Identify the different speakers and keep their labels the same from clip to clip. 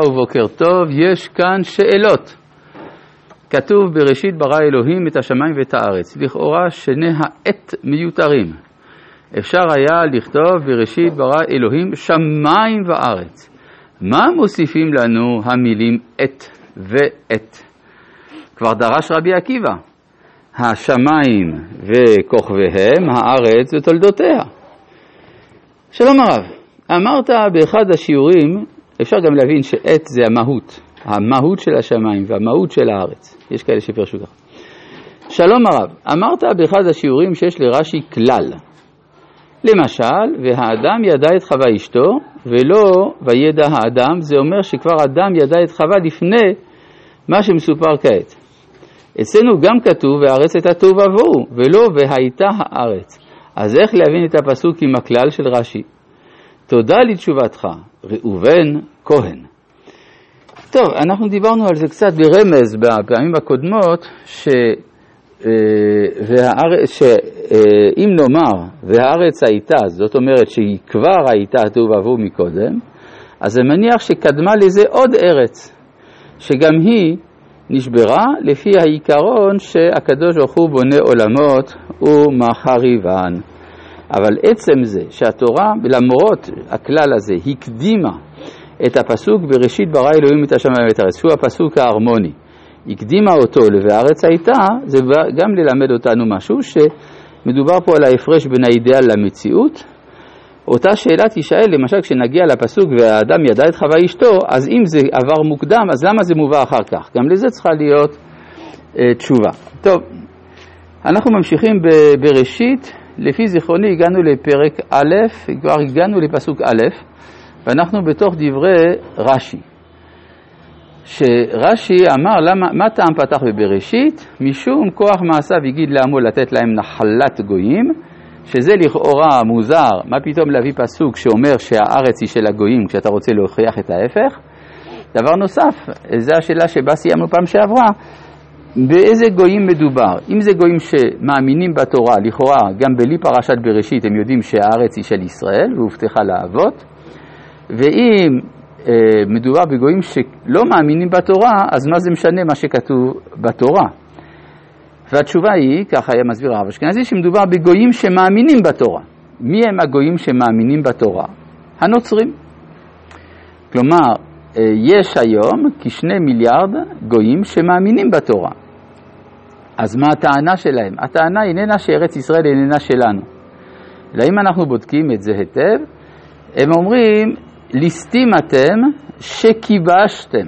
Speaker 1: ובוקר טוב, יש כאן שאלות. כתוב בראשית ברא אלוהים את השמיים ואת הארץ. לכאורה שני העת מיותרים. אפשר היה לכתוב בראשית ברא אלוהים שמיים וארץ. מה מוסיפים לנו המילים עת ועת? כבר דרש רבי עקיבא, השמיים וכוכביהם, הארץ ותולדותיה. שלום הרב, אמרת באחד השיעורים אפשר גם להבין שעת זה המהות, המהות של השמיים והמהות של הארץ. יש כאלה שפרשו ככה. שלום הרב, אמרת באחד השיעורים שיש לרש"י כלל. למשל, והאדם ידע את חווה אשתו, ולא וידע האדם, זה אומר שכבר אדם ידע את חווה לפני מה שמסופר כעת. אצלנו גם כתוב, והארץ הייתה תוהו ובוהו, ולא והייתה הארץ. אז איך להבין את הפסוק עם הכלל של רש"י? תודה לתשובתך, ראובן כהן. טוב, אנחנו דיברנו על זה קצת ברמז בפעמים הקודמות, ש... והארץ, שאם נאמר והארץ הייתה, זאת אומרת שהיא כבר הייתה ובוהו מקודם, אז זה מניח שקדמה לזה עוד ארץ, שגם היא נשברה לפי העיקרון שהקדוש ברוך הוא בונה עולמות ומחריבן. אבל עצם זה שהתורה, למרות הכלל הזה, הקדימה את הפסוק בראשית ברא אלוהים את השמיים ואת הארץ, שהוא הפסוק ההרמוני, הקדימה אותו ל"וארץ הייתה", זה גם ללמד אותנו משהו, שמדובר פה על ההפרש בין האידאל למציאות. אותה שאלה תישאל, למשל כשנגיע לפסוק והאדם ידע את חווה אשתו, אז אם זה עבר מוקדם, אז למה זה מובא אחר כך? גם לזה צריכה להיות אה, תשובה. טוב, אנחנו ממשיכים בראשית. לפי זיכרוני הגענו לפרק א', כבר הגענו לפסוק א', ואנחנו בתוך דברי רש"י. שרש"י אמר, למה, מה טעם פתח בבראשית? משום כוח מעשיו הגיד לעמו לתת להם נחלת גויים, שזה לכאורה מוזר, מה פתאום להביא פסוק שאומר שהארץ היא של הגויים כשאתה רוצה להוכיח את ההפך? דבר נוסף, זו השאלה שבה סיימנו פעם שעברה, באיזה גויים מדובר? אם זה גויים שמאמינים בתורה, לכאורה גם בלי פרשת בראשית הם יודעים שהארץ היא של ישראל והובטחה לאבות, ואם אה, מדובר בגויים שלא מאמינים בתורה, אז מה זה משנה מה שכתוב בתורה? והתשובה היא, ככה היה מסביר הרב אשכנזי, שמדובר בגויים שמאמינים בתורה. מי הם הגויים שמאמינים בתורה? הנוצרים. כלומר, אה, יש היום כשני מיליארד גויים שמאמינים בתורה. אז מה הטענה שלהם? הטענה איננה שארץ ישראל איננה שלנו. אלא אם אנחנו בודקים את זה היטב, הם אומרים, ליסטים אתם שכיבשתם.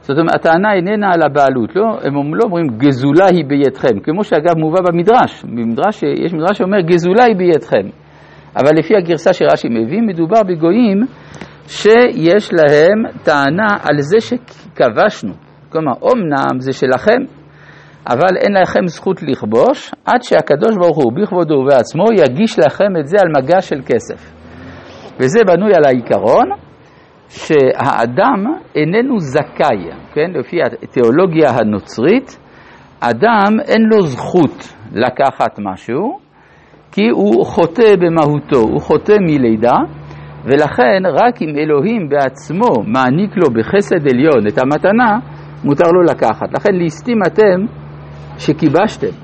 Speaker 1: זאת אומרת, הטענה איננה על הבעלות, לא, הם לא אומרים גזולה היא בידכם, כמו שאגב מובא במדרש, במדרש, יש מדרש שאומר גזולה היא בידכם, אבל לפי הגרסה שרש"י מביא, מדובר בגויים שיש להם טענה על זה שכבשנו, כלומר, אמנם זה שלכם, אבל אין לכם זכות לכבוש עד שהקדוש ברוך הוא בכבודו ובעצמו יגיש לכם את זה על מגע של כסף. וזה בנוי על העיקרון שהאדם איננו זכאי, כן? לפי התיאולוגיה הנוצרית, אדם אין לו זכות לקחת משהו כי הוא חוטא במהותו, הוא חוטא מלידה ולכן רק אם אלוהים בעצמו מעניק לו בחסד עליון את המתנה, מותר לו לקחת. לכן ליסטים אתם שכיבשתם.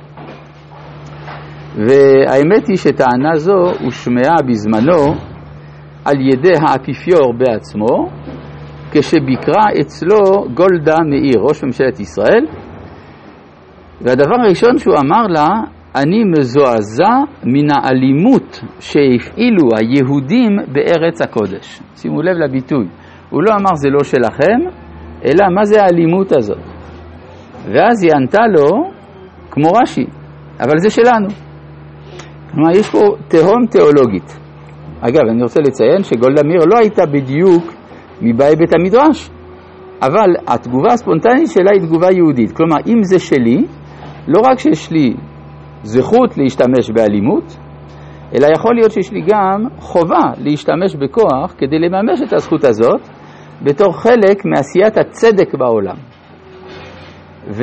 Speaker 1: והאמת היא שטענה זו הושמעה בזמנו על ידי האפיפיור בעצמו, כשביקרה אצלו גולדה מאיר, ראש ממשלת ישראל, והדבר הראשון שהוא אמר לה, אני מזועזע מן האלימות שהפעילו היהודים בארץ הקודש. שימו לב לביטוי, הוא לא אמר זה לא שלכם, אלא מה זה האלימות הזאת. ואז היא ענתה לו, כמו רש"י, אבל זה שלנו. כלומר, יש פה תהום תיאולוגית. אגב, אני רוצה לציין שגולדה מאיר לא הייתה בדיוק מבאי בית המדרש, אבל התגובה הספונטנית שלה היא תגובה יהודית. כלומר, אם זה שלי, לא רק שיש לי זכות להשתמש באלימות, אלא יכול להיות שיש לי גם חובה להשתמש בכוח כדי לממש את הזכות הזאת בתור חלק מעשיית הצדק בעולם. ו...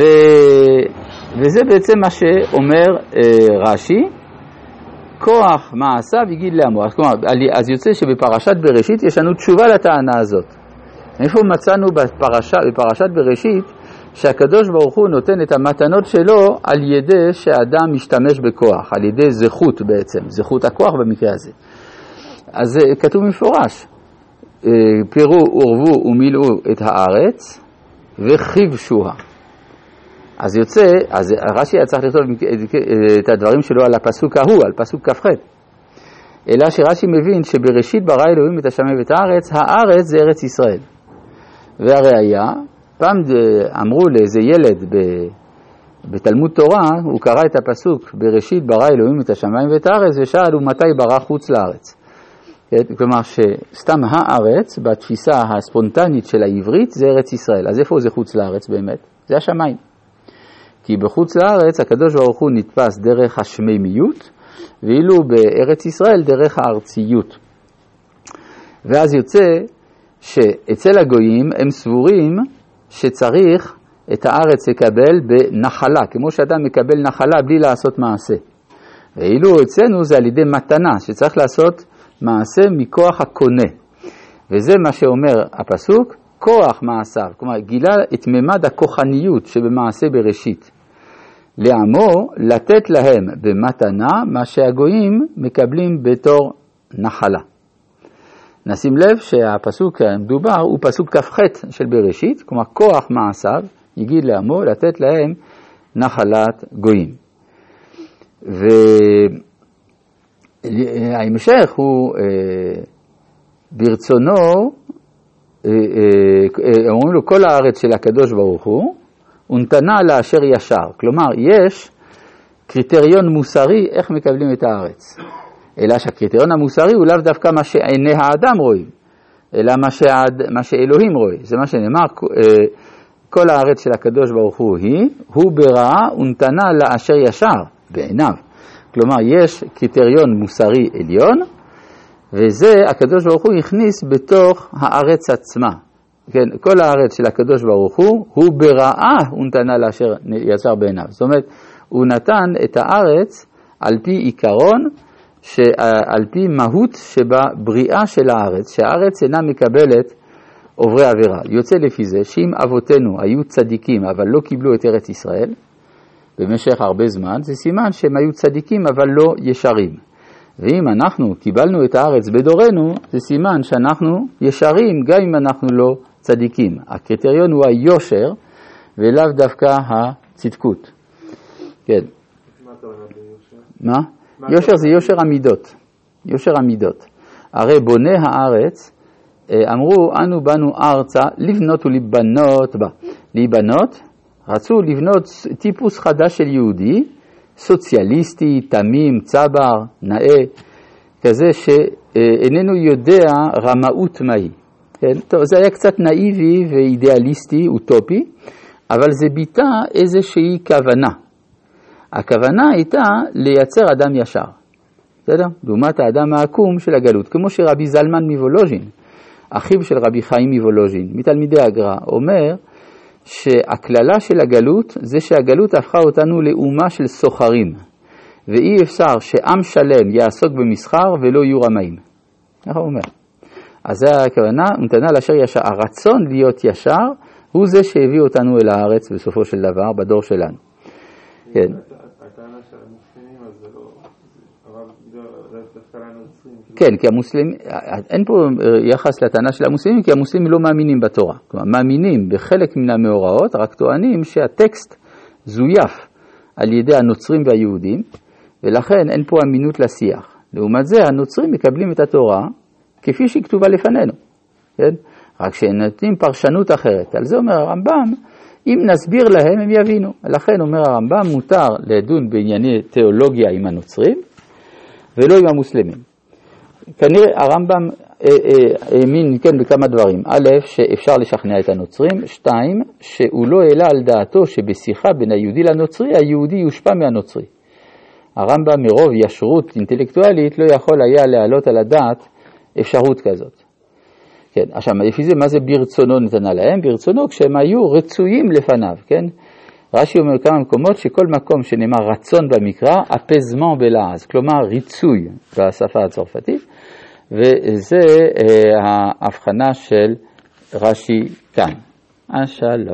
Speaker 1: וזה בעצם מה שאומר אה, רש"י, כוח מעשיו הגיד לעמו. כלומר, אז יוצא שבפרשת בראשית יש לנו תשובה לטענה הזאת. איפה מצאנו בפרשה, בפרשת בראשית שהקדוש ברוך הוא נותן את המתנות שלו על ידי שאדם משתמש בכוח, על ידי זכות בעצם, זכות הכוח במקרה הזה. אז זה אה, כתוב מפורש, אה, פירו ורבו ומילאו את הארץ וכיבשוה. אז יוצא, אז רש"י היה צריך לכתוב את הדברים שלו על הפסוק ההוא, על פסוק כ"ח. אלא שרש"י מבין שבראשית ברא אלוהים את השמיים ואת הארץ, הארץ זה ארץ ישראל. והראיה, פעם אמרו לאיזה ילד בתלמוד תורה, הוא קרא את הפסוק בראשית ברא אלוהים את השמיים ואת הארץ ושאל ומתי ברא חוץ לארץ. כן? כלומר שסתם הארץ בתפיסה הספונטנית של העברית זה ארץ ישראל. אז איפה זה חוץ לארץ באמת? זה השמיים. כי בחוץ לארץ הקדוש ברוך הוא נתפס דרך השמימיות, ואילו בארץ ישראל דרך הארציות. ואז יוצא שאצל הגויים הם סבורים שצריך את הארץ לקבל בנחלה, כמו שאדם מקבל נחלה בלי לעשות מעשה. ואילו אצלנו זה על ידי מתנה, שצריך לעשות מעשה מכוח הקונה. וזה מה שאומר הפסוק, כוח מעשיו, כלומר גילה את ממד הכוחניות שבמעשה בראשית. לעמו לתת להם במתנה מה שהגויים מקבלים בתור נחלה. נשים לב שהפסוק המדובר הוא פסוק כ"ח של בראשית, כלומר כוח מעשיו יגיד לעמו לתת להם נחלת גויים. וההמשך הוא אה, ברצונו, אומרים לו כל הארץ של הקדוש ברוך הוא, ונתנה לאשר ישר. כלומר, יש קריטריון מוסרי איך מקבלים את הארץ. אלא שהקריטריון המוסרי הוא לאו דווקא מה שעיני האדם רואים, אלא מה, שעד, מה שאלוהים רואה. זה מה שנאמר, אה, כל הארץ של הקדוש ברוך הוא היא, הוא ברעה ונתנה לאשר ישר, בעיניו. כלומר, יש קריטריון מוסרי עליון, וזה הקדוש ברוך הוא הכניס בתוך הארץ עצמה. כן, כל הארץ של הקדוש ברוך הוא, הוא ברעה הוא נתנה לאשר ישר בעיניו. זאת אומרת, הוא נתן את הארץ על פי עיקרון, על פי מהות שבבריאה של הארץ, שהארץ אינה מקבלת עוברי עבירה. יוצא לפי זה שאם אבותינו היו צדיקים אבל לא קיבלו את ארץ ישראל במשך הרבה זמן, זה סימן שהם היו צדיקים אבל לא ישרים. ואם אנחנו קיבלנו את הארץ בדורנו, זה סימן שאנחנו ישרים גם אם אנחנו לא צדיקים. הקריטריון הוא היושר ולאו דווקא הצדקות. כן. מה? יושר זה יושר המידות. יושר המידות. הרי בוני הארץ אה, אמרו, אנו באנו ארצה לבנות ולהיבנות בה. להיבנות, רצו לבנות טיפוס חדש של יהודי, סוציאליסטי, תמים, צבר, נאה, כזה שאיננו יודע רמאות מהי. כן? טוב, זה היה קצת נאיבי ואידיאליסטי, אוטופי, אבל זה ביטא איזושהי כוונה. הכוונה הייתה לייצר אדם ישר, בסדר? לעומת האדם העקום של הגלות, כמו שרבי זלמן מוולוז'ין, אחיו של רבי חיים מוולוז'ין, מתלמידי הגר"א, אומר שהקללה של הגלות זה שהגלות הפכה אותנו לאומה של סוחרים, ואי אפשר שעם שלם יעסוק במסחר ולא יהיו רמאים. ככה הוא אומר. אז זה הכוונה, נתנה לאשר ישר. הרצון להיות ישר הוא זה שהביא אותנו אל הארץ בסופו של דבר, בדור שלנו. כן. כן, כי המוסלמים, אין פה יחס לטענה של המוסלמים, כי המוסלמים לא מאמינים בתורה. כלומר, מאמינים בחלק מן המאורעות, רק טוענים שהטקסט זויף על ידי הנוצרים והיהודים, ולכן אין פה אמינות לשיח. לעומת זה, הנוצרים מקבלים את התורה כפי שהיא כתובה לפנינו, כן? רק שהם נותנים פרשנות אחרת. על זה אומר הרמב"ם, אם נסביר להם הם יבינו. לכן אומר הרמב"ם, מותר לדון בענייני תיאולוגיה עם הנוצרים ולא עם המוסלמים. כנראה הרמב"ם אה, אה, האמין כן בכמה דברים. א', שאפשר לשכנע את הנוצרים, שתיים, שהוא לא העלה על דעתו שבשיחה בין היהודי לנוצרי, היהודי יושפע מהנוצרי. הרמב"ם מרוב ישרות אינטלקטואלית לא יכול היה להעלות על הדעת אפשרות כזאת. כן, עכשיו, לפי זה, מה זה ברצונו נתנה להם? ברצונו כשהם היו רצויים לפניו, כן? רש"י אומר כמה מקומות שכל מקום שנאמר רצון במקרא, אפזמן בלעז, כלומר ריצוי בשפה הצרפתית, וזה אה, ההבחנה של רש"י כאן. השלום.